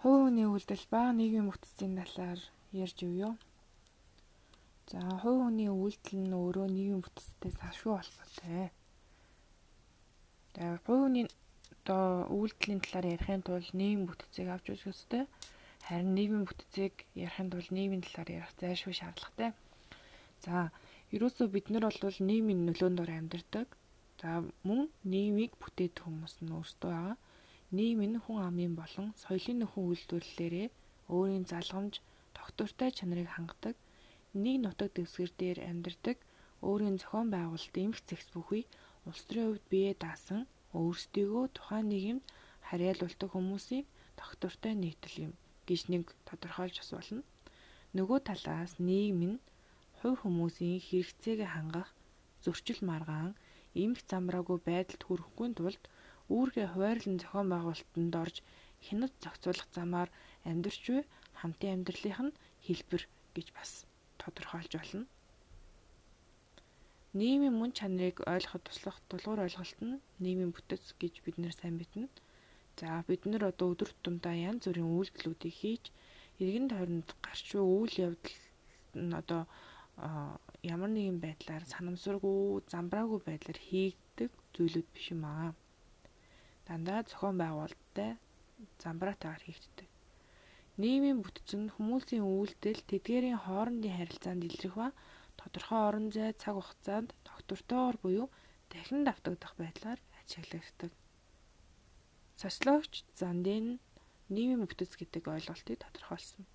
хувь хүний үйлдэл ба нийгмийн бүтцийн талаар ярьж өгье. За хувь хүний үйлдэл нь өөрөө нийгмийн бүтцтэй салшгүй холбоотой. За хувь хүний одоо үйлдэлийн талаар ярихын тулд нийгмийн бүтцийг авч үзэх ёстой. Харин нийгмийн бүтцийг ярихын тулд нийгмийн талаар ярих зайлшгүй шаардлагатай. За ерөөсөө бид нар бол нийгмийн нөлөөнд ор амьдардаг. За мөн нийгмийг бүтээдэг хүмүүс нь өөрсдөө байгаа нийгэм нь хүн амын болон соёлын нөхөн үйлдвэрлэлээрээ өөрийн залгамж, тогтвортой чанарыг хангадаг, нэг нутаг дэвсгэр дээр амьдардаг, өөрийн зохион байгуулалт эмх зэгс бүхий улс төрийн хувьд бие даасан өөрсдийгөө тухайн нийгэмд харьяалуулдаг хүмүүсийн тогтвортой нэгдэл юм гэж нэг тодорхойлж бас болно. Нөгөө талаас нийгэм нь хувь хүмүүсийн хэрэгцээг хангах зөрчил маргаан эмх замраагүй байдалд хүрэхгүй тулд үүргээ хуваарлан зохион байгуулалтанд орж хяналт зохицуулах замаар амьдрч буй хамтын амьдралынх нь хэлбэр гэж бас тодорхойлж болно. Нийгмийн мөн чанарыг ойлгоход туслах дулуур ойлголт нь нийгмийн бүтэц гэж бид нэр сайн мэднэ. За бид нар одоо өдөр тутамдаа янз бүрийн үйлдэлүүдийг хийж иргэн тойронд гарч буй үйл явдал нь одоо ямар нэгэн байдлаар санамсаргүй замбраагүй байдлаар хийгдэг зүйлүүд биш юм аа дандаа зохион байгуулалттай замбраатайгаар хийгддэг. Нийгмийн бүтц нь хүмүүсийн үйлдэл тэдгээрийн хоорондын харилцаанд илрэх ба тодорхой орон зай цаг хугацаанд тогтвортойгоор буюу дахин давтагдах байдлаар ажиглагддаг. Социологч Зандин нийгмийн бүтэц гэдэг ойлголтыг тодорхойлсон.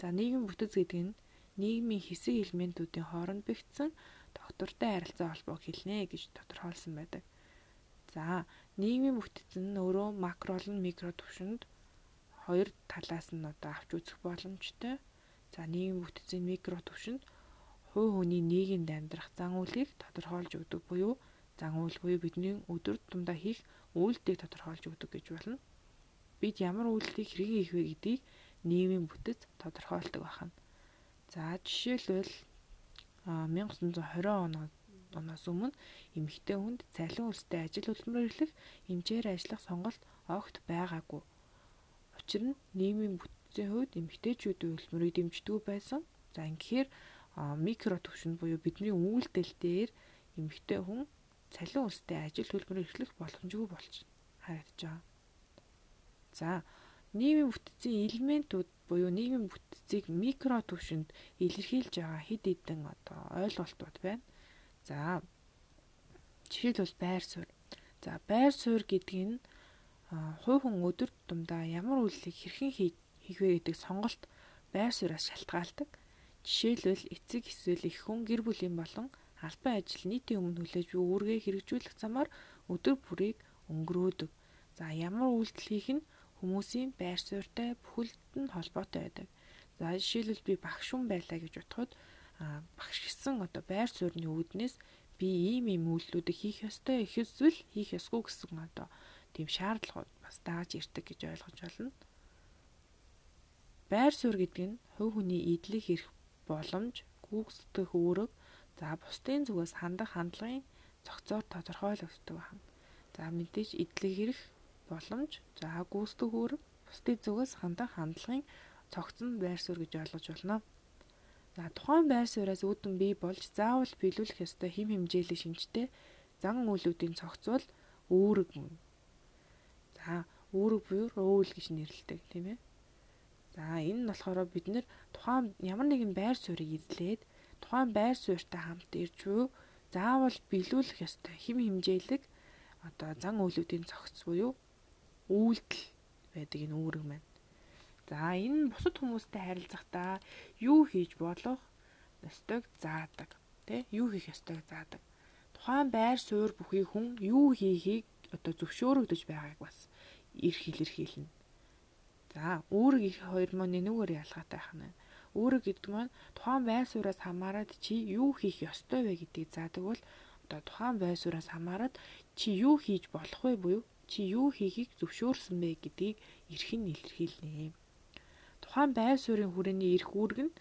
За нийгмийн бүтэц гэдэг нь нийгмийн хэсэг элементүүдийн хооронд бэхжсэн тогтвортой харилцаа холбоог хэлнэ гэж тодорхойлсон байдаг. За нийгмийн бүтэц нь өөрөө макро болон микро түвшинд хоёр талаас нь одоо авч үзэх боломжтой. За нийгмийн бүтэцийн микро түвшинд хувь хүний нийгэмд амьдрах зан үйлийг тодорхойлж өгдөг буюу зан үйл буюу бидний өдөр тутамдаа хийх үйлдэлийг тодорхойлж өгдөг гэж болно. Бид ямар үйлдэлийг хэрхэн хийх вэ гэдгийг нийгмийн бүтэц тодорхойлдог байна. За жишээлбэл 1920 оноо оноос өмнө эмэгтэй хүнд цалин үлстэй ажил хөдөлмөр эрхлэх хэмжээр ажиллах сонголт огт байгаагүй. Учир нь нийгмийн бүтцийн хувьд эмэгтэйчүүдийн хөдөлмөрийг дэмждэг байсан. За ингэхээр микро төвшөнд буюу бидний үйлдэл дээр эмэгтэй хүн цалин үлстэй ажил хөдөлмөр эрхлэх боломжгүй болж харагдаж байгаа. За нийгмийн бүтцийн элементүүд буюу нийгмийн бүтцийг микро төвшөнд илэрхийлж байгаа хэд хэдэн одоо ойлголтууд байна. За жишээлбэл байр суурь. За байр суурь гэдэг нь хувь хүн өдөр тутамдаа ямар үйлчлэг хэрхэн хийх вэ гэдэг сонголт байр сууриас шалтгаалдаг. Жишээлбэл эцэг эсвэл их хүн гэр бүлийн болон албан ажил нийтийн өмнө хүлээж буй үүргээ хэрэгжүүлэх замаар өдөр бүрийг өнгөрөөдөг. За ямар үйлдэл хийх нь хүмүүсийн байр суурьтай бүхэлд нь холбоотой байдаг. За жишээлбэл би багш хүн байлаа гэж бодоход багш гисэн одоо байр суурьны үүднээс би ийм ийм үйлдэлүүдийг хийх ёстой их эсвэл хийх ёсгүй гэсэн одоо тийм шаардлагууд бас дааж ирдэг гэж ойлгож байна. Байр суурь гэдэг нь хувь хүний идэлийг ирэх боломж, гүйцэтгэх үүрэг, за бусдын зүгээс хандах хандлагын зохицоор тодорхойлогддог байна. За мэдээж идэлийг ирэх боломж, за гүйцэтгэх үүрэг, бусдын зүгээс хандах хандлагын цогцсон байр суурь гэж ойлгож байна. За тухайн байр сууриас үүдэн бий болж заавал биелүүлэх ёстой хим хэмжээлийн шинжтэй зан үйлүүдийн цогцвол үүрэг мөн. За үүрэг буюу рүүл гэж нэрлэдэг тийм ээ. За энэ нь болохоор бид нэр тухайн ямар нэгэн байр суурийг эзлээд тухайн байр суурьтай хамт ирж буй заавал биелүүлэх ёстой хим хэмжээлэг одоо зан үйлүүдийн цогц буюу үйлдэл байдаг энэ үүрэг маань. За энэ нь бусад хүмүүстэй харилцахдаа юу хийж болох ёстойг заадаг. Тэ? Юу хийх ёстойг заадаг. Тухайн байр суурь бүхий хүн юу хийхийг одоо зөвшөөрөгдөж байгааг бас эрх илэрхийлнэ. За, үүрэг их хоёр маань нэгнүүгээр ялгаатай нь. Үүрэг гэдэг маань тухайн байр сууриас хамаарат чи юу хийх ёстой вэ гэдгийг заадаг бол одоо тухайн байр сууриас хамаарат чи юу хийж болох вэ буюу чи юу хийхийг зөвшөөрсөн бэ гэдгийг эрхэн илэрхийлнэ тухайн байр суурийн хүрээний эрх үүрэг нь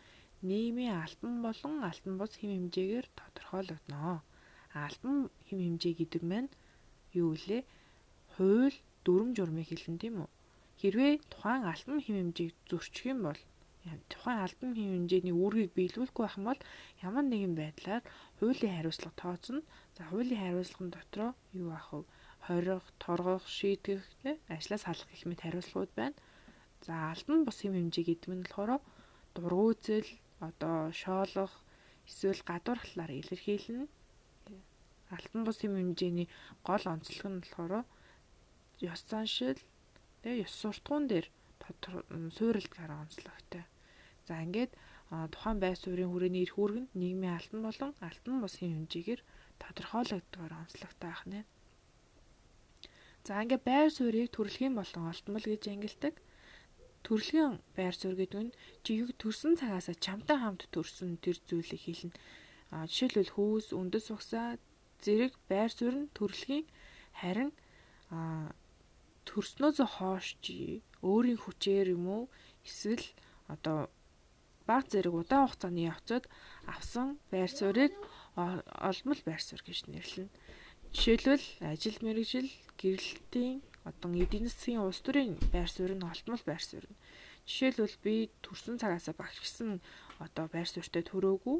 нийгмийн альбан болон альбан бус хэм хэмжээгээр тодорхойлогдно. Альбан хэм хэмжээ гэдэг маань юу вэ? Хууль дүрм журмыг хэлнэ тийм үү? Хэрвээ тухайн альбом хэм хэмжээг зөрчих юм бол тухайн альбом хэм хэмжээний үүргийг биелүүлэхгүй байх юм бол ямар нэгэн байдлаар хуулийн хариуцлага тооцно. За хуулийн хариуцлагын дотроо юу ах вэ? хорих, торгох, шийтгэх, ажлаас салах гэх мэт хариуцлагууд байна. За альбан бус хэм хэмжээ гэдэг нь болохоор дургуйцэл, одоо шоолох, эсвэл гадуурхлаар илэрхийлнэ. Альбан бус хэм хэмжээний гол онцлог нь болохоор ёс заншил, тэ ёс суртахуун дээр суурилт гараа онцлогтой. За ингээд тухайн байр суурийн хүрээний эрх үүргэнд нийгмийн алтан болон алтан бусгийн хэмжээгээр тодорхойлогддог онцлогтой байх нэ. За ингээд байр суурийг төрөлхийн болон олдмол гэж ангилдаг. Төрөлхийн байр суурь гэдэг нь жиг төрсэн цагаас чамтай хамт төрсөн тэр зүйлийг хэлнэ. А жишээлбэл хөөс, үндэс угсаа, зэрэг байр суурь нь төрөлхийн харин а төрснөөс хойш өөрийн хүчээр юм уу эсвэл одоо баг зэрэг удаан хугацааны явцад авсан байр суурийг олмол байр суурь гэж нэрлэнэ. Жишээлбэл ажил мэргэжил, гэрэлтийн одоо эдийн засгийн улс төрийн байр суурь нь олтмол байр суурь. Жишээлбэл би төрсэн цагаасаа багшгсан одоо байр суурьтай төрөөгүй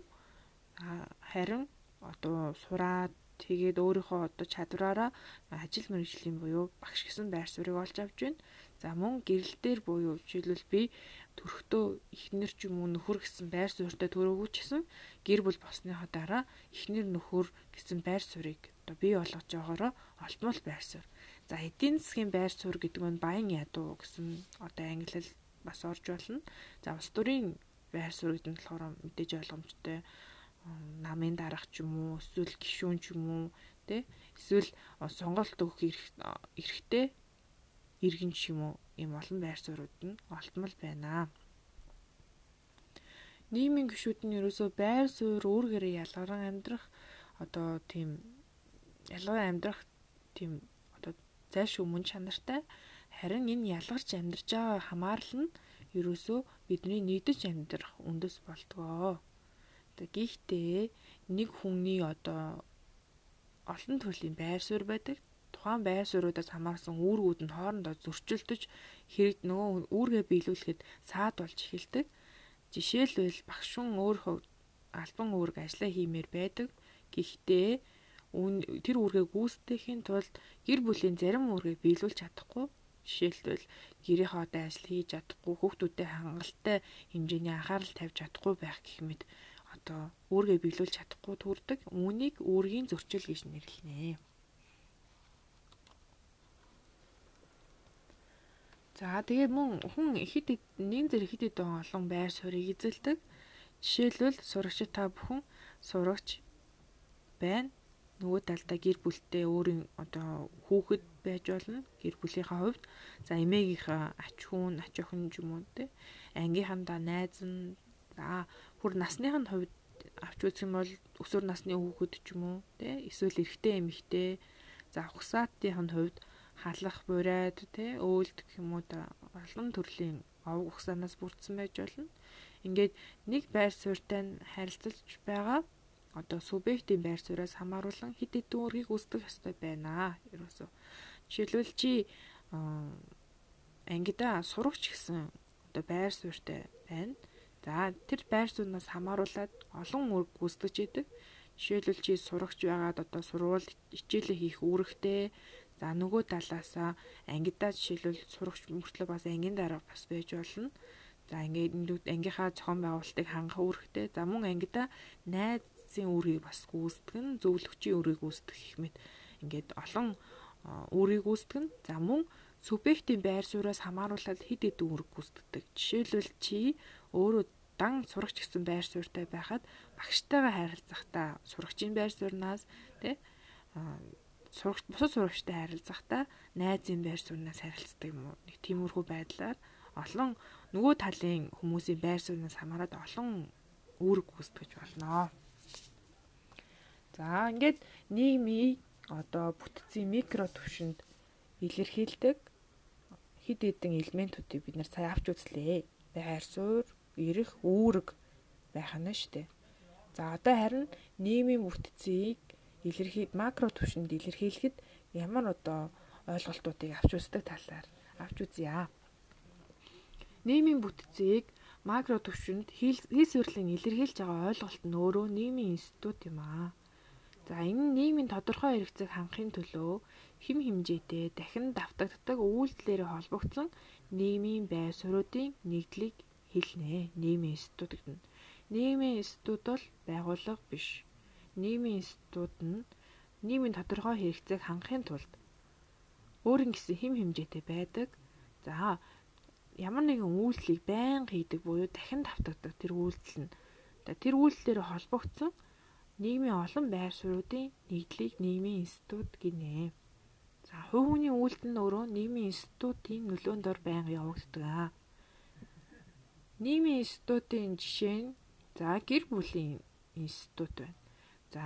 харин одоо сураад тэгээд өөрийнхөө одоо чадвараараа ажил мэргэжлийн буюу багш гэсэн байр суурийг олж авч байна. За мөн гэрэл дээр буюу жишээлбэл би төрөхдөө эхнэр ч юм уу нөхөр гэсэн байр суурьтай төрөөгүй ч гэсэн гэр бүл болсныхоо дараа эхнэр нөхөр гэсэн байр суурийг одоо бий болгож байгаараа олтмол байр суурь. За эдийн засгийн байр суурь гэдэг нь баян ядуу гэсэн одоо ангилал бас орж болно. За улс төрийн байр суурь гэдэг нь болохоор мэдээж ойлгомжтой намын дарах ч юм уу эсвэл гişүүн ч юм уу тэ эсвэл сонголт өгөх эрхтэй иргэн ч юм уу ийм олон байр суурьуд нь олтмол байна. Нийгмийн гишүүд нь ерөөсөө байр суурь өөргөрөө ялгаран амьдрах одоо тийм ялгаран амьдрах тийм зайлшгүй мөн чанартай харин энэ ялгарч амьдарч байгаа хамаарал нь ерөөсөө бидний нэгдэж амьдрах үндэс болдгоо. Гэхдээ нэг хүний одоо олон төрлийн байр суурь байдаг тухайн байр суурьудаас хамаарсан үүргүүд нь хоорондоо зөрчилдөж хэрэг нөгөө үүргээ биелүүлэхэд саад болж эхэлдэг. Жишээлбэл багшун өөрөө альбан үүрэг ажиллаа хиймээр байдаг. Гэхдээ тэр үүргээ гүйцэтгэхийн тулд гэр бүлийн зарим үүргээ биелүүлж чадахгүй. Жишээлбэл гэрийнхээ одоо ажил хийж чадахгүй, хүүхдүүдэд хангалттай хэмжээний анхаарал тавьж чадахгүй байх гэх мэт одоо үүргээ биелүүлж чадахгүй төрдөг. Үүнийг үүргийн зөрчил гэж нэрлэнэ. За тэгээ мөн хүн хэд нэг зэрэг хэд хэдэн олон байр суурийг эзэлдэг. Жишээлбэл сурагчид та бүхэн сурагч байна. Нөгөө талдаа гэр бүлтэй өөрийн одоо хүүхэд байж болно. Гэр бүлийнхаа хувьд за эмээгийнхаа ач хүн, ач охин юм уу те. Ангийнхандаа найз нь за бүр насныхын хувьд авч үзэх юм бол өсвөр насны хүүхэд ч юм уу те. Эсвэл эрэгтэй эмэгтэй за ухсаатын хувьд халах, бурайд, тэ өөлд гэх юм уу олон төрлийн овг ухсанаас бүрдсэн байж болно. Ингээд нэг байр суурьтай нь харилцаж байгаа одоо субъектийн байр сууриас хамааруулан хэд хэдэн үргийг үүсгэх ёстой байна. Ерөөсөө жишээлбэл чи ангида сурагч гэсэн одоо байр суурьтай байна. За тэр байр сууриас хамааруулаад олон үрг гүйцэтгэж идэг. Жишээлбэл чи сурагч байгаад одоо сургуульд хичээлээ хийх үүрэгтэй За нөгөө талаасаа ангидаа жишээлбэл сурагч мөртлөө бас ангийн дараа бас байж болно. За ингээд ангийнхаа зохион байгуулалтыг хангах үүрэгтэй. За мөн ангидаа найзын үүргийг бас гүйцэтгэн, зөвлөгчийн үүргийг гүйцэтгэх гэх мэт ингээд олон үүргийг гүйцэтгэн. За мөн субъектийн байр сууриас хамааруулаад хэд хэдэн үүрэг гүйцэтгэдэг. Жишээлбэл чи өөрөө дан сурагч гэсэн байр суурьтай байхад багштайгаа харилцахдаа сурагчийн байр суурнаас тий сурагч бусад сурагчтай харилцахдаа найзын байр сууриас харилцдаг юм уу? Нэг тиймэрхүү байдлаар олон нөгөө талын хүмүүсийн байр сууриас хамаарат олон үүрэг гүйцэтгэж болно. За ингээд нийгмийн одоо бүтцийн микро түвшинд илэрхийлдэг хид хідэн элементүүдийг бид нар сая авч үзлээ. Байр суурь, эрх, үүрэг байх нь шүү дээ. За одоо харин нийгмийн бүтцийг илэрхий макро түвшинд илэрхийлэхэд ямар одоо ойлголтуудыг авч үздэг талаар авч үзье. Нийгмийн бүтцийг макро төвшөнд хийсвэрлэн илэрхийлж байгаа ойлголт нь өөрөө нийгмийн институт юм аа. За энэ нийгмийн тодорхой хэрэгцээг хангахын төлөө хим хэмжээтэй дахин давтагддаг үйлдэлээр холбогдсон нийгмийн байр суурьдын нэгдлийг хэлнэ. Нийгмийн институт гэдэг нь. Нийгмийн институт бол байгууллага биш. Нийгмийн институт нь нийгмийн тодорхой хэрэгцээг хангахын тулд өөрийн гэсэн хим хэмжээтэй байдаг. За ямар нэгэн үйлдэлийг байнга хийдэг буюу дахин давтагддаг тэр үйлдэл нь тэр үйлдэлээр холбогдсон нийгмийн олон байр суурьдын нэгдлийг нийгмийн институт гинэ. За хувь хүний үйлдэл нь өөрөө нийгмийн институтын нөлөөнд ор байнга явагддаг. Нийгмийн институтын жишээ нь за гэр бүлийн институт байна. За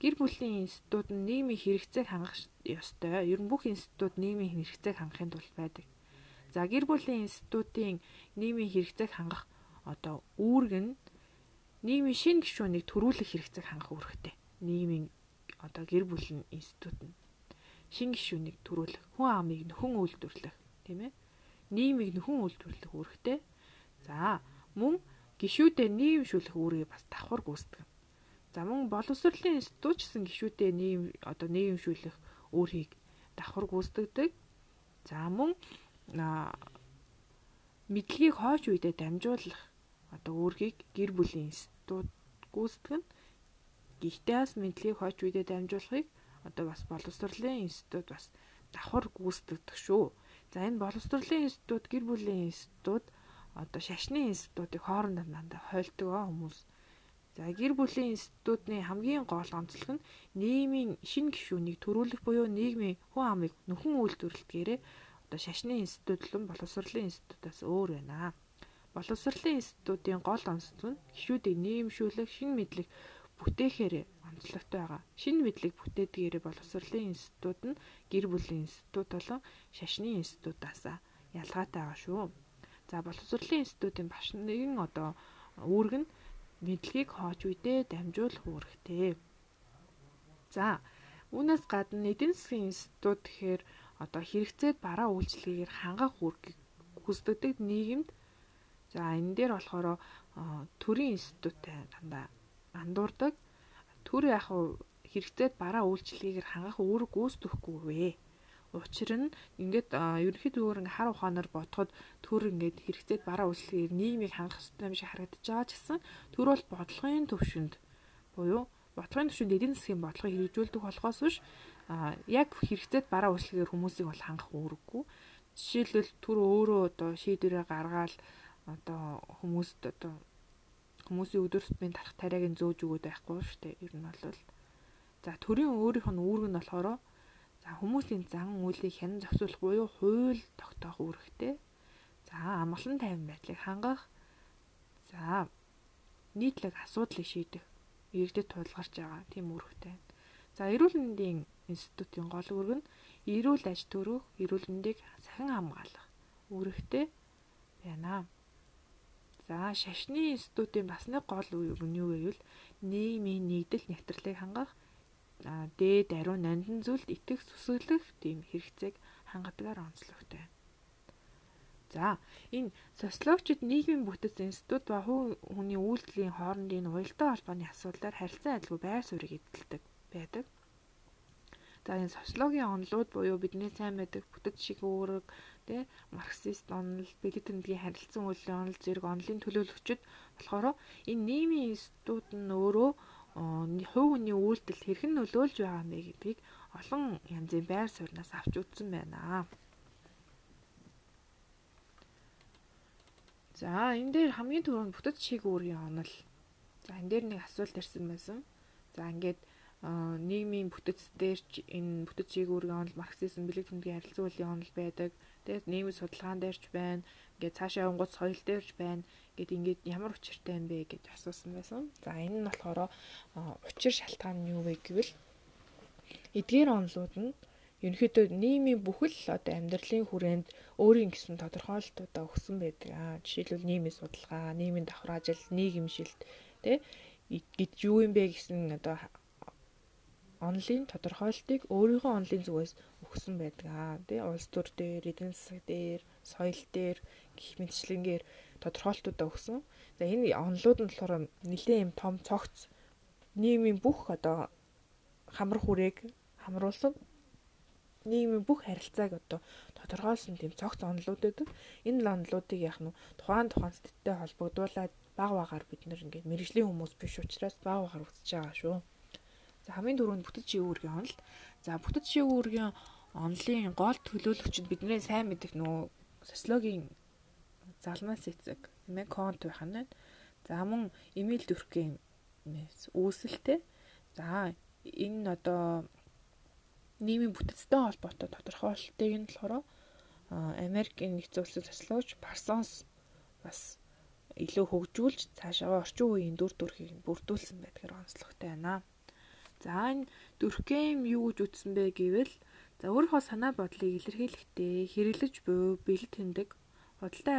гэр бүлийн институт нь нийгмийн хэрэгцээг хангах ёстой. Ер нь бүх институт нийгмийн хэрэгцээг хангахын тулд байдаг. За гэр бүлийн институтын нийгмийн хэрэгцээг хангах одоо үүрэг нь нийгмийн шин гишүүнийг төрүүлэх хэрэгцээг хангах үүрэгтэй. Нийгмийн одоо гэр бүлийн институт нь шин гишүүнийг төрүүлэх, хүн амыг нөхөн үйлдвэрлэх, тийм ээ? Нийгмийг нөхөн үйлдвэрлэх үүрэгтэй. За мөн гишүүдээ нийгэмшүүлэх үүргийг бас давхар гүйцэтгэв. За мөн боловсролын институт гэсэн гишүүдээ нийгэм одоо нийгэмшүүлэх өөрийг давхар гүйцэтгэдэг. За мөн мэдлэгийг хойш үедээ дамжуулах одоо үүргийг гэр бүлийн институт гүйцэтгэн. Гэхдээ бас мэдлэгийг хойч үедээ дамжуулахыг одоо бас боловсролын институт бас давхар гүйцэтгэдэг шүү. За энэ боловсролын институт гэр бүлийн институт одоо шашны институтыг хоорондоо дандаа хойлдог хүмүүс. За гэр бүлийн институтны хамгийн гол онцлог нь нийгмийн шин гишүүнийг төрүүлэх буюу нийгмийн хүн амыг нөхөн үйлдвэрлэлтгээрээ одоо шашны институтлон боловсролын институтаас өөр байна боловсролын институтын гол онцлог нь гишүүдийг нийгэмшүүлэх, шин мэдлэг бүтээхээр онцлогтой байгаа. Шин мэдлэг бүтээдгээр боловсролын институт нь гэр бүлийн институт болон шашны институтаас ялгаатай байгаа шүү. За боловсролын институтын багш нэгэн одоо үүрэг нь мэдлэгийг хоож үедээ дамжуулах үүрэгтэй. За үүнээс гадна эдийн засгийн институт гэхээр одоо хэрэгцээд бараа үйлчлэгээр хангах үүргийг гүйцэтгэдэг нийгэмд За энэ дээр болохоор төрийн институттай дандаа андуурдаг. Төр яг хэрэгцээд бараа үйлчлэгээр хангах үүрэг гүйцэтгэхгүй вэ? Учир нь ингээд ерөнхий зүгээр ингээ хар ухаанаар бодоход төр ингээд хэрэгцээд бараа үйлчлэгээр нийгмийг хангах хэрэгтэй юм шиг харагдаж байгаа ч гэсэн төр бол бодлогын төвшөнд буюу бодлогын төвшөнд эдийн засгийн бодлогыг хэрэгжүүлдэг болохоос биш яг хэрэгцээд бараа үйлчлэгээр хүмүүсийг бол хангах үүрэггүй. Жишээлбэл төр өөрөө одоо шийдвэрээ гаргаад одоо хүмүүст одоо хүмүүсийн өдөр тутмын тарах тариаг нь зөөж өгöd байхгүй шүү дээ. Ер нь бол за төрийн өөрийнх нь үүрэг нь болохоор за хүмүүсийн зан үйлийг хянан зохицуулах буюу хууль тогтоох үүрэгтэй. За амгалан тайван байдлыг хангах. За нийтлэг асуудлыг шийдэх иргэдэд тулгарч байгаа тийм үүрэгтэй. За эрүүл мэндийн институтын гол үүрэг нь эрүүл аж төрөх, эрүүл мэндийг сахин хамгаалах үүрэгтэй байна. За шашны институтын бас нэг гол үйл нь юу гэвэл нийгмийн нэгдэл нэвтрэлийг хангах дээд ариун нандин зүйлд итгэх сүсгэлэх тийм хэрэгцээг хангадгаар онцлогтой. За энэ социологчид нийгмийн бүтэц институт ба хүний үйлдэлийн хоорондын уялдаа холбооны асуудлаар харилцан адилгүй байр суурийг эзэлдэг байдаг. За энэ социологийн онолууд буюу бидний сайн байдаг бүтэц шиг үүрэг тий марксист онол, бэлэг тэмдгийн харилцан үйллийн онол зэрэг онолын төлөөлөгчд болохоор энэ нийгмийн институт нь өөрөө хувь хүний үйлдэлд хэрхэн нөлөөлж байгаа бэ гэдгийг олон янзын байр сууриас авч үзсэн байна. За энэ дээр хамгийн түрүүнд бүтэц шиг үүргийн онол. За энэ дээр нэг асуулт ирсэн байсан. За ингээд нийгмийн бүтэц дээр ч энэ бүтэц шиг үүргийн онол марксизм, бэлэг тэмдгийн харилцан үйллийн онол байдаг. Тэгээд нийгмийн судалгаан дээрч байна. Ингээд цаашаа явангууд соёл дээрч байна. Гэт ингээд ямар учиртай юм бэ гэж асуусан байсан. За энэ нь болохоор учир шалтгаан нь юу вэ гэвэл эдгээр онолууд нь ерөнхийдөө нийгмийн бүхэл одоо амьдралын хүрээнд өөрийн гэсэн тодорхойлолтуудаа өгсөн байдаг. Аа жишээлбэл нийгмийн судалгаа, нийгмийн давхар ажил, нийгэмшилт тэ гэж юу юм бэ гэсэн одоо онлын тодорхойлтыг өөрийнхөө онлын зүгээс өгсөн байдаг аа тий улс төр дээр эдийн засаг дээр соёл дээр гих мэтчлэнгээр тодорхойлтуудаа өгсөн. За энэ онлууд нь болохоор нэлээд юм том цогц нийгмийн бүх одоо хамар хүрээг хамруулсан нийгмийн бүх харилцааг одоо тодорхойлсон тийм цогц онлууд байдаг. Энэ онлуудыг яах нь тухайн тухайн сэттэй холбогдуулаад баг багаар бид ингээд мэрэгжлийн хүмүүс биш учраас баг багаар үзэж байгаа шүү. За хамгийн түрүүнд бүтэц шив үүргийн онол. За бүтэц шив үүргийн онлын гол төлөөлөгчд бидний сайн мэдих нөгөө социологийн залнаас эцэг нэмэ конт байх нь. За мөн Эмил Дүркийн үүсэлтэй. За энэ одоо нийгмийн бүтэцтэй холбоотой тодорхойлолтыг нь болохоор Америкийн нэгдсэн улсын социологч Парсонс бас илүү хөгжүүлж цаашаа орчин үеийн дүр төрхийг бүрдүүлсэн байдгаар онцлогтой байна. За энэ дүрхэм юу гэж үтсэн бэ гэвэл за өөрийнхөө санаа бодлыг илэрхийлэхдээ хэрэглэж буй бэлд тэмдэг худалдаа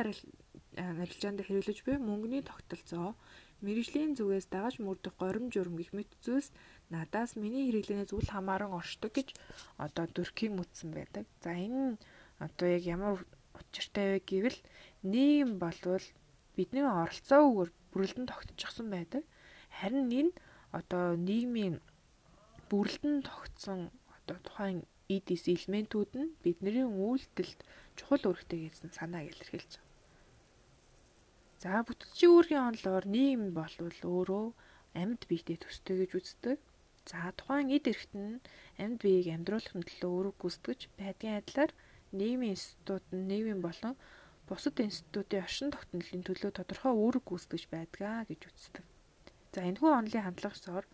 арилжаанд хэрэглэж буй мөнгөний тогтолцоо мэрэгжлийн зүгээс дагаж мөрдөх горим журам гэх мэт зүйлс надаас миний хэрэглэнээс үл хамааран оршдог гэж одоо дүрхийн үтсэн байдаг. За энэ одоо яг ямар учиртай вэ гэвэл нийгэм болвол бидний оролцоогоор бүрэлдэн тогтчихсон байдаг. Харин энэ одоо нийгмийн бүрэлдэн тогтсон одоо тухайн эдис элементүүд нь бидний үйлдэлд чухал үүрэгтэй гэсэн санааг илэрхийлж байна. За бүтцийн үүргийн онолоор нийгэм болвол өөрөө амьд биетэй төстэй гэж үздэг. За тухайн эд эрхт нь амьд биеийг амьдруулахын төлөө үүрэг гүйцэтгэж байдгийн адилаар нийгмийн институт нь нийгэм болон бусад институтын оршин тогтнолын төлөө тодорхой үүрэг гүйцэтгэж байдгаа гэж үздэг. За энэхүү онолын хандлагасаар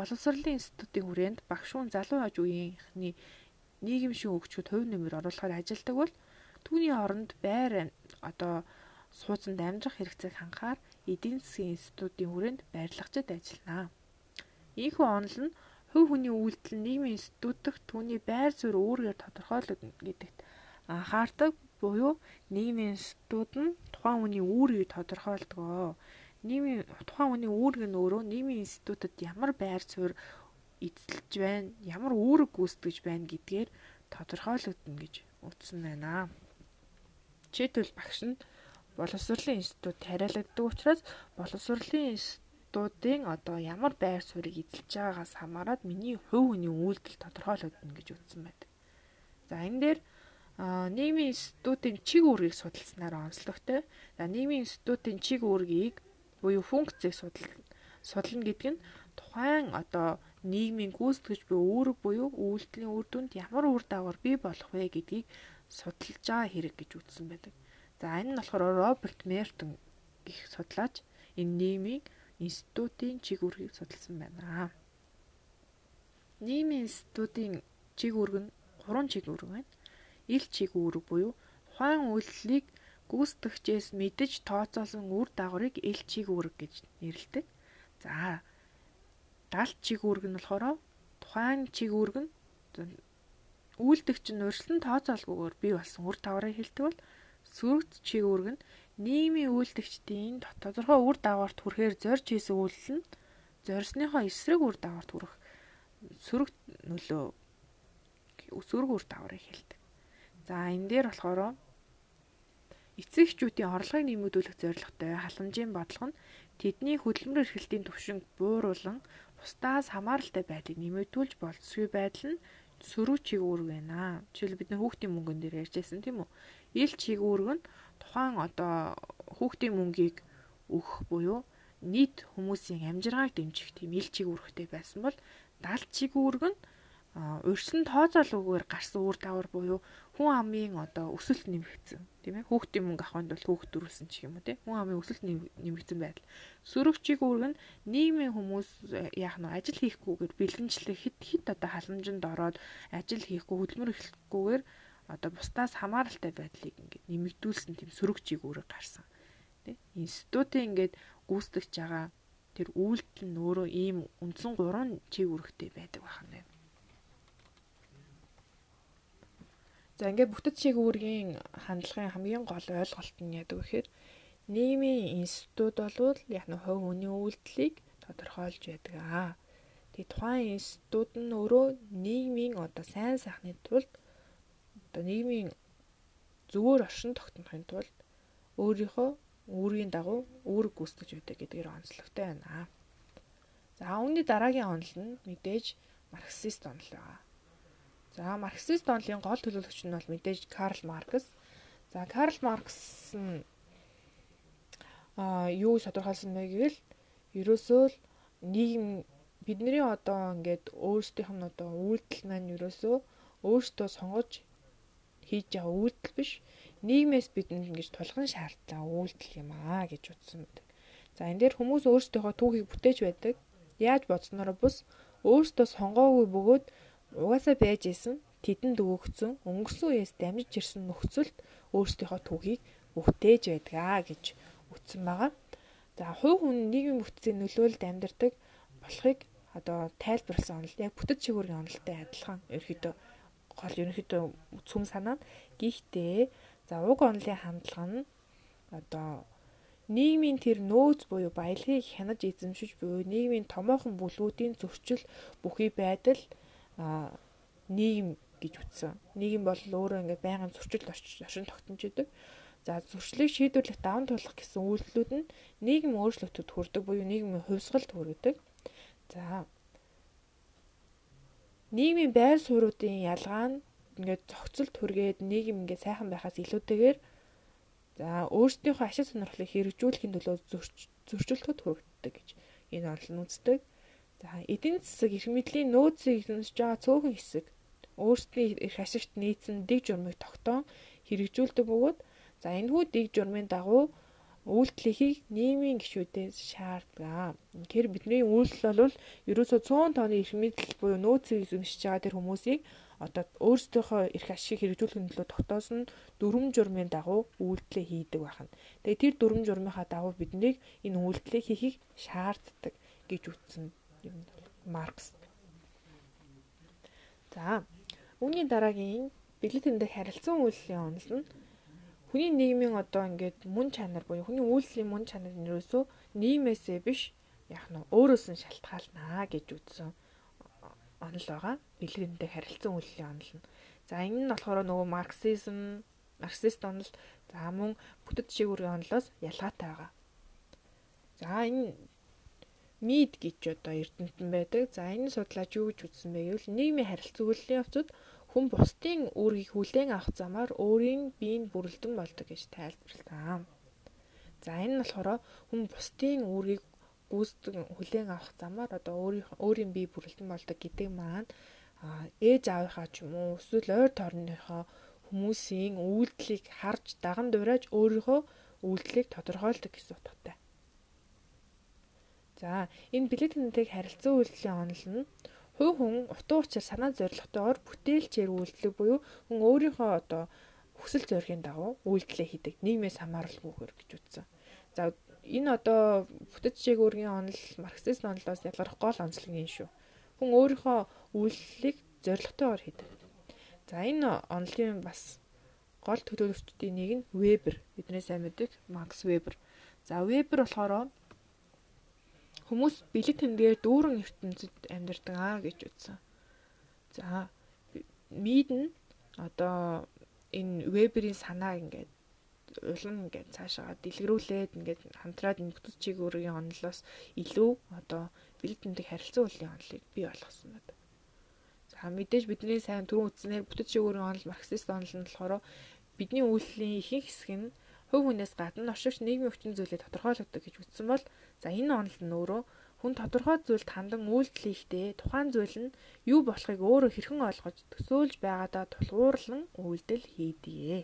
боловсролын институтын хүрээнд багш хүн залуу аж үеийнхний нийгэм шин өгчүүд хувь нэмэр оруулахаар ажилладаг бол түүний оронд байр одоо сууцанд амьдрах хэрэгцээг хангахаар эдийн засгийн институтын хүрээнд барилгачид ажиллана. Ийхүү онол нь хувь хүний үйлдэл нийгмийн институт дахь түүний байр суурь өөрөөр тодорхойлогдно гэдэгт анхаардаг буюу нийгмийн институт нь тухайн хүний үүргийг тодорхойлдог. Нийгмийн тухайн хүний үүрэг нь өөрөө нийгмийн институтэд ямар байр суурь эзэлж байна, ямар үүрэг гүйцэтгэж байна гэдгээр тодорхойлогдно гэж утсан байна. Жишээлбэл багш нь боловсролын институт тариалагддаг учраас боловсролын институтын одоо ямар байр суурийг эзэлж байгаагаас хамаарат миний хувь хүний үйлдэл тодорхойлогдно гэж үзсэн байдаг. За энэ дээр нийгмийн институтын чиг үүргийг судалснаар онцлогтой. За нийгмийн институтын чиг үүргийг буюу функцийг судал судална гэдэг нь тухайн одоо нийгмийн гүйцэтгэж буй үүрэг буюу үйлдэлийн үр дүнд ямар үр дагавар бий болох вэ гэдгийг судалж байгаа хэрэг гэж үзсэн байдаг. За энэ нь болохоор Роберт Мертон гих судлаач энэ нийгмийн институтын чиг үүргийг судалсан байна. Нийгмийн институтын чиг үүрэг нь гурван чиг үүрэг байна. Ил чиг үүрэг буюу тухайн үйлдэлийг гүйцэтгэгчээс мэдэж тооцоолсон үр дагаврыг ил чиг үүрэг гэж нэрлэдэг. За далд чиг үүрэг нь болохоор тухайн чиг үүрэг нь үйлдэгч нь урьдчилан тооцоолгүйгээр бий болсон үр дагаврыг хэлдэг бол Сүрэгт чиг үүрэг нь нийгмийн үйлдэгчдийн тодорхой үр дагаварт хүрэхээр зорж хийсэн үйлдэл нь зорьсныхоо эсрэг үр дагаварт хүрэх сөрөг нөлөө сөрөг үр дагаврыг хэлдэг. За энэ дээр болохоор эцэгчүүдийн орлогыг нэмэгдүүлэх зорилготой халамжийн бодлого нь тэдний хөдөлмөр эрхлэлтийн түвшинг бууруулан бусдаас хамааралтай байдлыг нэмэгдүүлж болцсогүй байдал нь сөрөг чиг үүрэг байна. Жишээл бид нар хүүхдийн мөнгөн дээр ярьжсэн тийм үү? ил чиг үүрэг нь тухайн одоо хүүхдийн мөнгийг өгөх буюу нийт хүмүүсийн амжиргааг дэмжих тийм ил чиг үүрэгтэй байсан бол дал чиг үүрэг нь урьдчилан тооцоолгүйгээр гарсан үр дагавар буюу хүн амын одоо өсөлт нэмэгдсэн тийм ээ. Хүүхдийн мөнгө авахын тулд хүүхд төрүүлсэн ч юм уу тийм. Хүн амын өсөлт нэмэгдсэн байдал. Сөрөгчийг үүрэг нь нийгмийн хүмүүс яах нь ажил хийхгүйгээр бэлгэнчлэх хит хит одоо халамжинд ороод ажил хийхгүй хөдөлмөр эхлэхгүйгээр одоо бусдаас хамааралтай байдлыг ингээд нэмэгдүүлсэн тийм сөрөг чиг үүрэг гарсан. Тэ? Институтын ингээд гүйцэтгэж байгаа тэр үйлдэл нь өөрөө ийм үндсэн гурван чиг үүрэгтэй байдаг байх нь. За ингээд бүтэц чиг үүргийн хандлагын хамгийн гол ойлголт нь яадаг гэхээр нийгмийн институт болвол яг нь хувь хүний үйлдэлийг тодорхойлж байдаг аа. Тэгээ тухайн институт нь өөрөө нийгмийн одоо сайн сайхны тулд одоо нийгмийн зүгээр оршин тогтнохын тулд өөрийнхөө үүргийн дагуу үүрэг гүйцэтгэж байдаг гэдгээр онцлогтой байна. За үүний дараагийн онол нь мэдээж марксист онол байгаа. За марксист онолын гол төлөөлөгч нь бол мэдээж Карл Маркс. За Карл Маркс нь а юу тодорхойлсон бэ гэвэл ерөөсөө л нийгэм бидний одоо ингээд өөрсдийнх нь одоо үйлдэл маань ерөөсөө өөртөө сонгож хийж байгаа үйлдэл биш нийгмээс бидэнд ингэж тулгын шаардлагатай үйлдэл юм аа гэж утсан байдаг. За энэ дээр хүмүүс өөрсдийнхөө түүхийг бүтээж байдаг. Яаж бодсноор бус өөртөө сонгоогүй бөгөөд угаасаа байж исэн тэдэнд өгөгдсөн өнгөрсөн үеэс дамжиж ирсэн нөхцөлд өөрсдийнхөө түүхийг бүтээж байдгаа гэж үтсэн байгаа. За хувь хүн нийгмийн бүтцийн нөлөөлөлд амьдардаг болохыг одоо тайлбарласан онол яг бүтэц шигүүрийн онолтой адилхан ерөөхдөө гол ерөнхийдөө цөм санаа нь гэхдээ за уг онолын хандлага нь одоо нийгмийн тэр нөөц буюу баялагийг хянаж эзэмшиж буй нийгмийн томоохон бүлгүүдийн зөрчил бүхий байдал нийгэм гэж үтсэн. Нийгэм бол өөрөө ингээд байнгын зөрчил оршин тогтнож идэг. За зөрчлийг шийдвэрлэх даван туулах гэсэн үйлдэлүүд нь нийгэм өөрчлөлтөд хүрдэг буюу нийгмийн хувьсгалд хүргэдэг. За нийгмийн байр суурьуудын ялгаа нь ингээд зохицолт хүргээд нийгэм ингээд сайхан байхаас илүүтэйгээр за өөрсдийнхөө ашиг сонирхлыг хэрэгжүүлэхийн төлөө зөрчилдөд хүргэдэг гэж энэ онол нь үздэг. За эдийн засаг эрх мэдлийн нөөцийг эзэмшиж байгаа цөөхөн хэсэг өөрсдийн эрх ашигт нийцэн дэг журмыг тогтоон хэрэгжүүлдэг бөгөөд за энэхүү дэг журмын дагуу үйлдэлийг нийгмийн гишүүдээс шаарддаг. Тэгэхээр бидний үйлдэл бол ерөөсөө 100 тонны эрх мэдэл буюу нөөцийг эзэмшиж байгаа тэр хүмүүсийг одоо өөрсдийнхөө эрх ашиг хэрэгжүүлэхин төлөө тогтоосон дүрм журмын дагуу үйлдэлээ хийдэг байна. Тэгээ тэр дүрм журмынхаа дагуу биднийг энэ үйлдэлийг хийхийг шаарддаг гэж үтсэн юм Маркс. За үүний дараагийн бэлэг тэмдэг харилцан үйлслийн онол нь хүний нийгмийн одоо ингээд мөн чанар буюу хүний үйлслийн мөн чанар нь юусоо нийгмээсээ биш яг нь өөрөөс нь шалтгаалнаа гэж үзсэн онол байгаа. Бэлгэнтэй харилцан үйлслийн онол нь. За энэ нь болохоор нөгөө марксизм, марксист онол за мөн бүтэц шигүүрийн онолоос ялгаатай байгаа. За энэ мид гэж одоо эрдэмтэн байдаг. За энэ судлаач юу гэж үзсэн бэ гэвэл нийгмийн харилцан үйлслийн явцад хүн бусдын үүргийг хүлээн авах замаар өөрийн биеийг бүрэлдэн болдог гэж тайлбарласан. За энэ нь болохоор хүн бусдын үүргийг гүйцэтгэн хүлээн авах замаар одоо өөрийн өөрийн бие бүрэлдэн болдог гэдэг маань ээж аавынхаа ч юм уу эсвэл ойр тойрныхоо хүмүүсийн үйлдэлийг харж даган дуурайж өөрийнхөө үйлдэлийг тодорхойлдог гэсэн утгатай. За энэ билетэнтэй харилцан үйлдлийн онол нь Хувь хүн утга учир санаа зорилготойгоор бүтээлчээр үйлдэлэг буюу хүн өөрийнхөө одоо хүсэл зоригийн дагуу үйлдэлээ хийдэг. Нийгмээс хамааралгүйгээр гэж үтсэн. За энэ одоо бүтэц жигүүргийн онол марксист онолоос ялгарх гол онцлог нь шүү. Хүн өөрийнхөө үйлдэлийг зорилготойгоор хийдэг. За энэ онолын бас гол төлөөлөгчдийн нэг нь Вебер. Бидний сайн мэддэг Макс Вебер. За Вебер болохоор Хүмүүс бэлэг тэмдгээр дүүрэн ертөнцид амьдардаг аа гэж үзсэн. За мид нь одоо энэ веберийн санааг ингээд улам ингээд цаашаа дэлгэрүүлээд ингээд хамтраад бүтэц чигүүрийн онолоос илүү одоо тэмдэг харилцан уулын онолыг бий болгосон байна. За мэдээж бидний сайн түрүүн үтснээр бүтэц чигүүрийн онол марксист онол нь болохоор бидний үйлслийн ихэнх хэсэг нь хувь хүнээс гадна оршигч нийгмийн хүчин зүйлийг тодорхойлогддог гэж үздсэн бол за энэ онол нь өөрөө хүн тодорхой зүйлд хандан үйлдэлийхдээ тухайн зүйл нь юу болохыг өөрөө хэрхэн ойлгож төсөөлж байгаадаа тулгуурлан үйлдэл хийдгээ.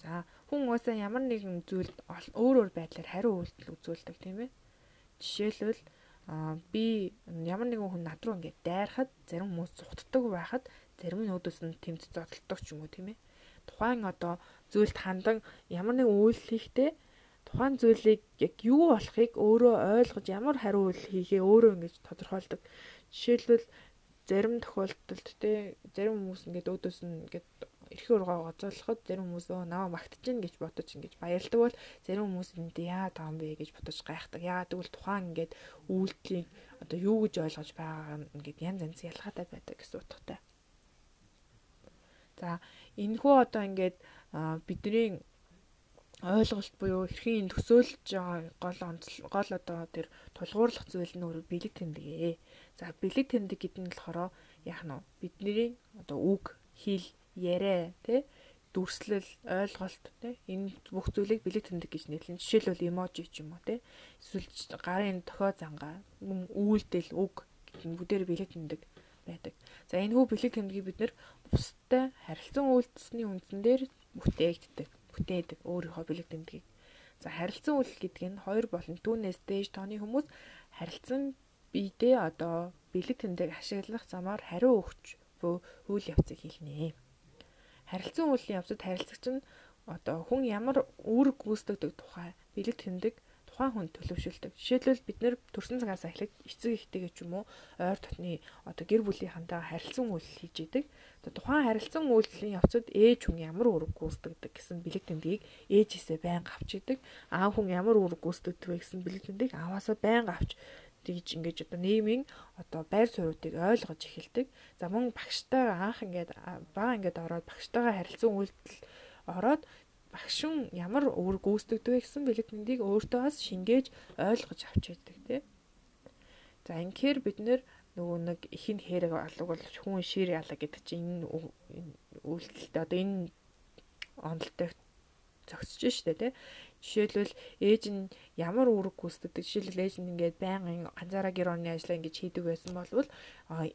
За хүн уусаа ямар нэгэн зүйлд өөр өөр байдлаар хариу үйлдэл үзүүлдэг тийм ээ. Жишээлбэл би ямар нэгэн хүн над руу ингээд дайрахад зарим хүмүүс зугтдаг байхад зарим нь өөдөөс нь тэмц зодтолдог ч юм уу тийм ээ. Тухайн одоо зүйлд хандан ямар нэгэн үйлдэл хийхдээ тухайн зүйлийг яг юу болохыг өөрөө ойлгож ямар хариу үйл хийхээ өөрөө ингэж тодорхойлдог. Жишээлбэл зарим тохиолдолд те зарим хүмүүс ингээд өөдөөс нь ингээд эрхийн ургаа гоцоолоход зарим хүмүүс өө наваа магтаж гин гэж бодож ингэж баярлдаг бол зарим хүмүүс энд яа таам бэ гэж бодож гайхдаг. Яа тэгвэл тухайн ингээд үйлдэлийг одоо юу гэж ойлгож байгаа нь ингээд янз янз ялгаатай байдаг гэсэн утгатай. За энэхүү одоо ингээд бидний ойлголт буюу хэрхэн төсөөлж байгаа гол онцлог гол одоо тэр тулгуурлах зүйл нь өөрөө бэлэг тэмдэгэ. За бэлэг тэмдэг гэдэг нь болохоор яах нь бидний одоо үг хэл яриа тий дүрслэл ойлголт тий энэ бүх зүйлийг бэлэг тэмдэг гэж нэрлэн жишээлбэл эможи ч юм уу тий эсвэл гарын тохио зангаа үйлдэл үг гэдэг нь бүгдээр бэлэг тэмдэг байдаг. За энэ хүү бэлэг тэмдгийг бид нэр бусдад харилцан үйлдэсний үндсэн дээр бүтээгддэг бүтээдэг өөрийнхөө бэлэг тэмдгийг. За харилцан үйл гэдэг нь хоёр болон түүнээс дээш тооны хүмүүс харилцан биедээ одоо бэлэг тэмдэг ашиглах замаар хариу өгч буй үйл явцыг хэлнэ. Харилцан үеийн явцад харилцагч нь одоо хүн ямар үүрэг гүйцэтгэдэг тухай бэлэг тэмдэг тухайн хүн төлөвшөлдөг. Жишээлбэл бид нэр төрсэн цагаас эхлээд эцэг ихтэйгээ ч юм уу ойр дотны одоо гэр бүлийн хандаа харилцан үйлдэл хийж идэг. Тухайн харилцан үйлдэлийн явцад ээж хүн ямар үүрэг гүйцэтгэдэг гэсэн бэлэг тэмдгийг ээжээсээ байнга авч идэг. Аав хүн ямар үүрэг гүйцэтгэдэг гэсэн бэлэг тэмдгийг аваасаа байнга авч тэгж ингэж одоо нийгмийн одоо байр суурьуудыг ойлгож эхэлдэг. За мөн багштайгаа анх ингээд бага ингээд ороод багштайгаа харилцан үйлдэл ороод багшин ямар өөр гүйцэтгэдэг вэ гэсэн бэлэг мэндийг өөртөө бас шингээж ойлгож авч байдаг тий. За инхээр бид нэр нөгөө нэг ихэнд хэрэг алга бол хүн шир ялаа гэдэг чинь энэ үйлдэлтэй одоо энэ онолтой зогсож штэ тий. Жишээлбэл ээж нь ямар үүрэг гүйцэтгэдэг жишээлбэл ээж нь ингээд байнгын ганцаараа гэр орны ажлаа ингэж хийдэг байсан болвол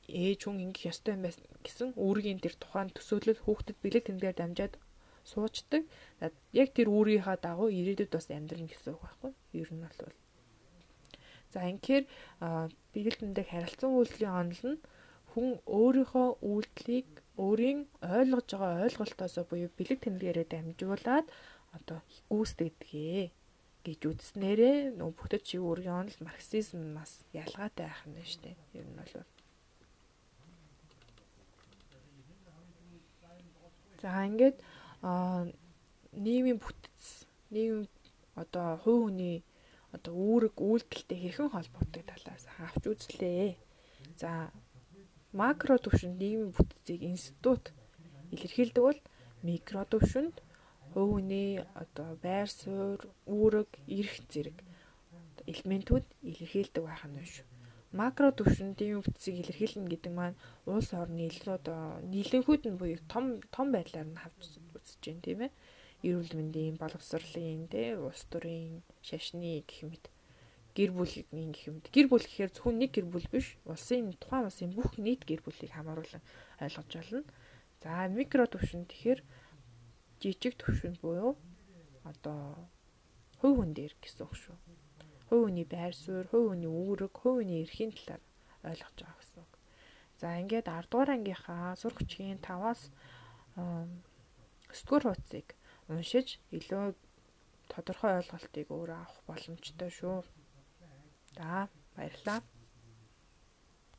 ээж хүн ингэх ёстой юм байсан гэсэн үүргийн тэр тухайн төсөөлөл хүүхдэд бэлэг тэмдгээр дамжаад суучдаг. Яг тэр өөрийнхөө дагуу ирээдүйд бас амьдрна гэсэн үг байхгүй. Ер нь бол За инхээр биелэлтэндээ харилцан үйлдлийн онол нь хүн өөрийнхөө үйлдлийг өөрийн ойлгож байгаа ойлголтоос буюу бэлэг тэмдгээрээ дамжуулаад одоо гүйцэтгэдэг гэж үзснээрээ нөө бүтэц шиг өөрийн онол марксизмаас ялгаатай байх нь шүү дээ. Ер нь бол За ингээд нийгмийн бүтэц нийгэм одоо хувь хүний одоо үүрэг үйлдэлтэй хэрхэн холбоотой талаас авч үзлээ. За макро түвшинд нийгмийн бүтцийг институт илэрхийлдэг бол микро түвшинд хувь хүний одоо байр суурь, үүрэг, эрх зэрэг элементүүд илэрхийлдэг байх нь шүү. Макро түвшинд ийм бүтцийг илэрхийлнэ гэдэг маань улс орны илүү одоо нийлэнхүүд нь буюу том том байдлаар нь хавж үзэж байна тийм ээ эрүүл мэндийн боловсролын тэ улс төрийн шашны гэх мэт гэр бүлийн гэх мэт гэр бүл гэхээр зөвхөн нэг гэр бүл биш улсын тухайн улсын бүх нийт гэр бүлийг хамааруулан ойлгож байна. За микро төвшин тэгэхээр жижиг төвшин буюу одоо хувь хүн дээр гэсэн үг шүү. Хувь хүний байр суурь, хувь хүний үүрэг, хувь хүний эрхийн талаар ойлгож байгаа гэсэн үг. За ингээд 10 дугаар ангийнхаа сурах хүчгийн 5-аас 9 дугаар хуудсыг уншиж илүү тодорхой ойлголтыг өөрөө авах боломжтой шүү. За баярлалаа.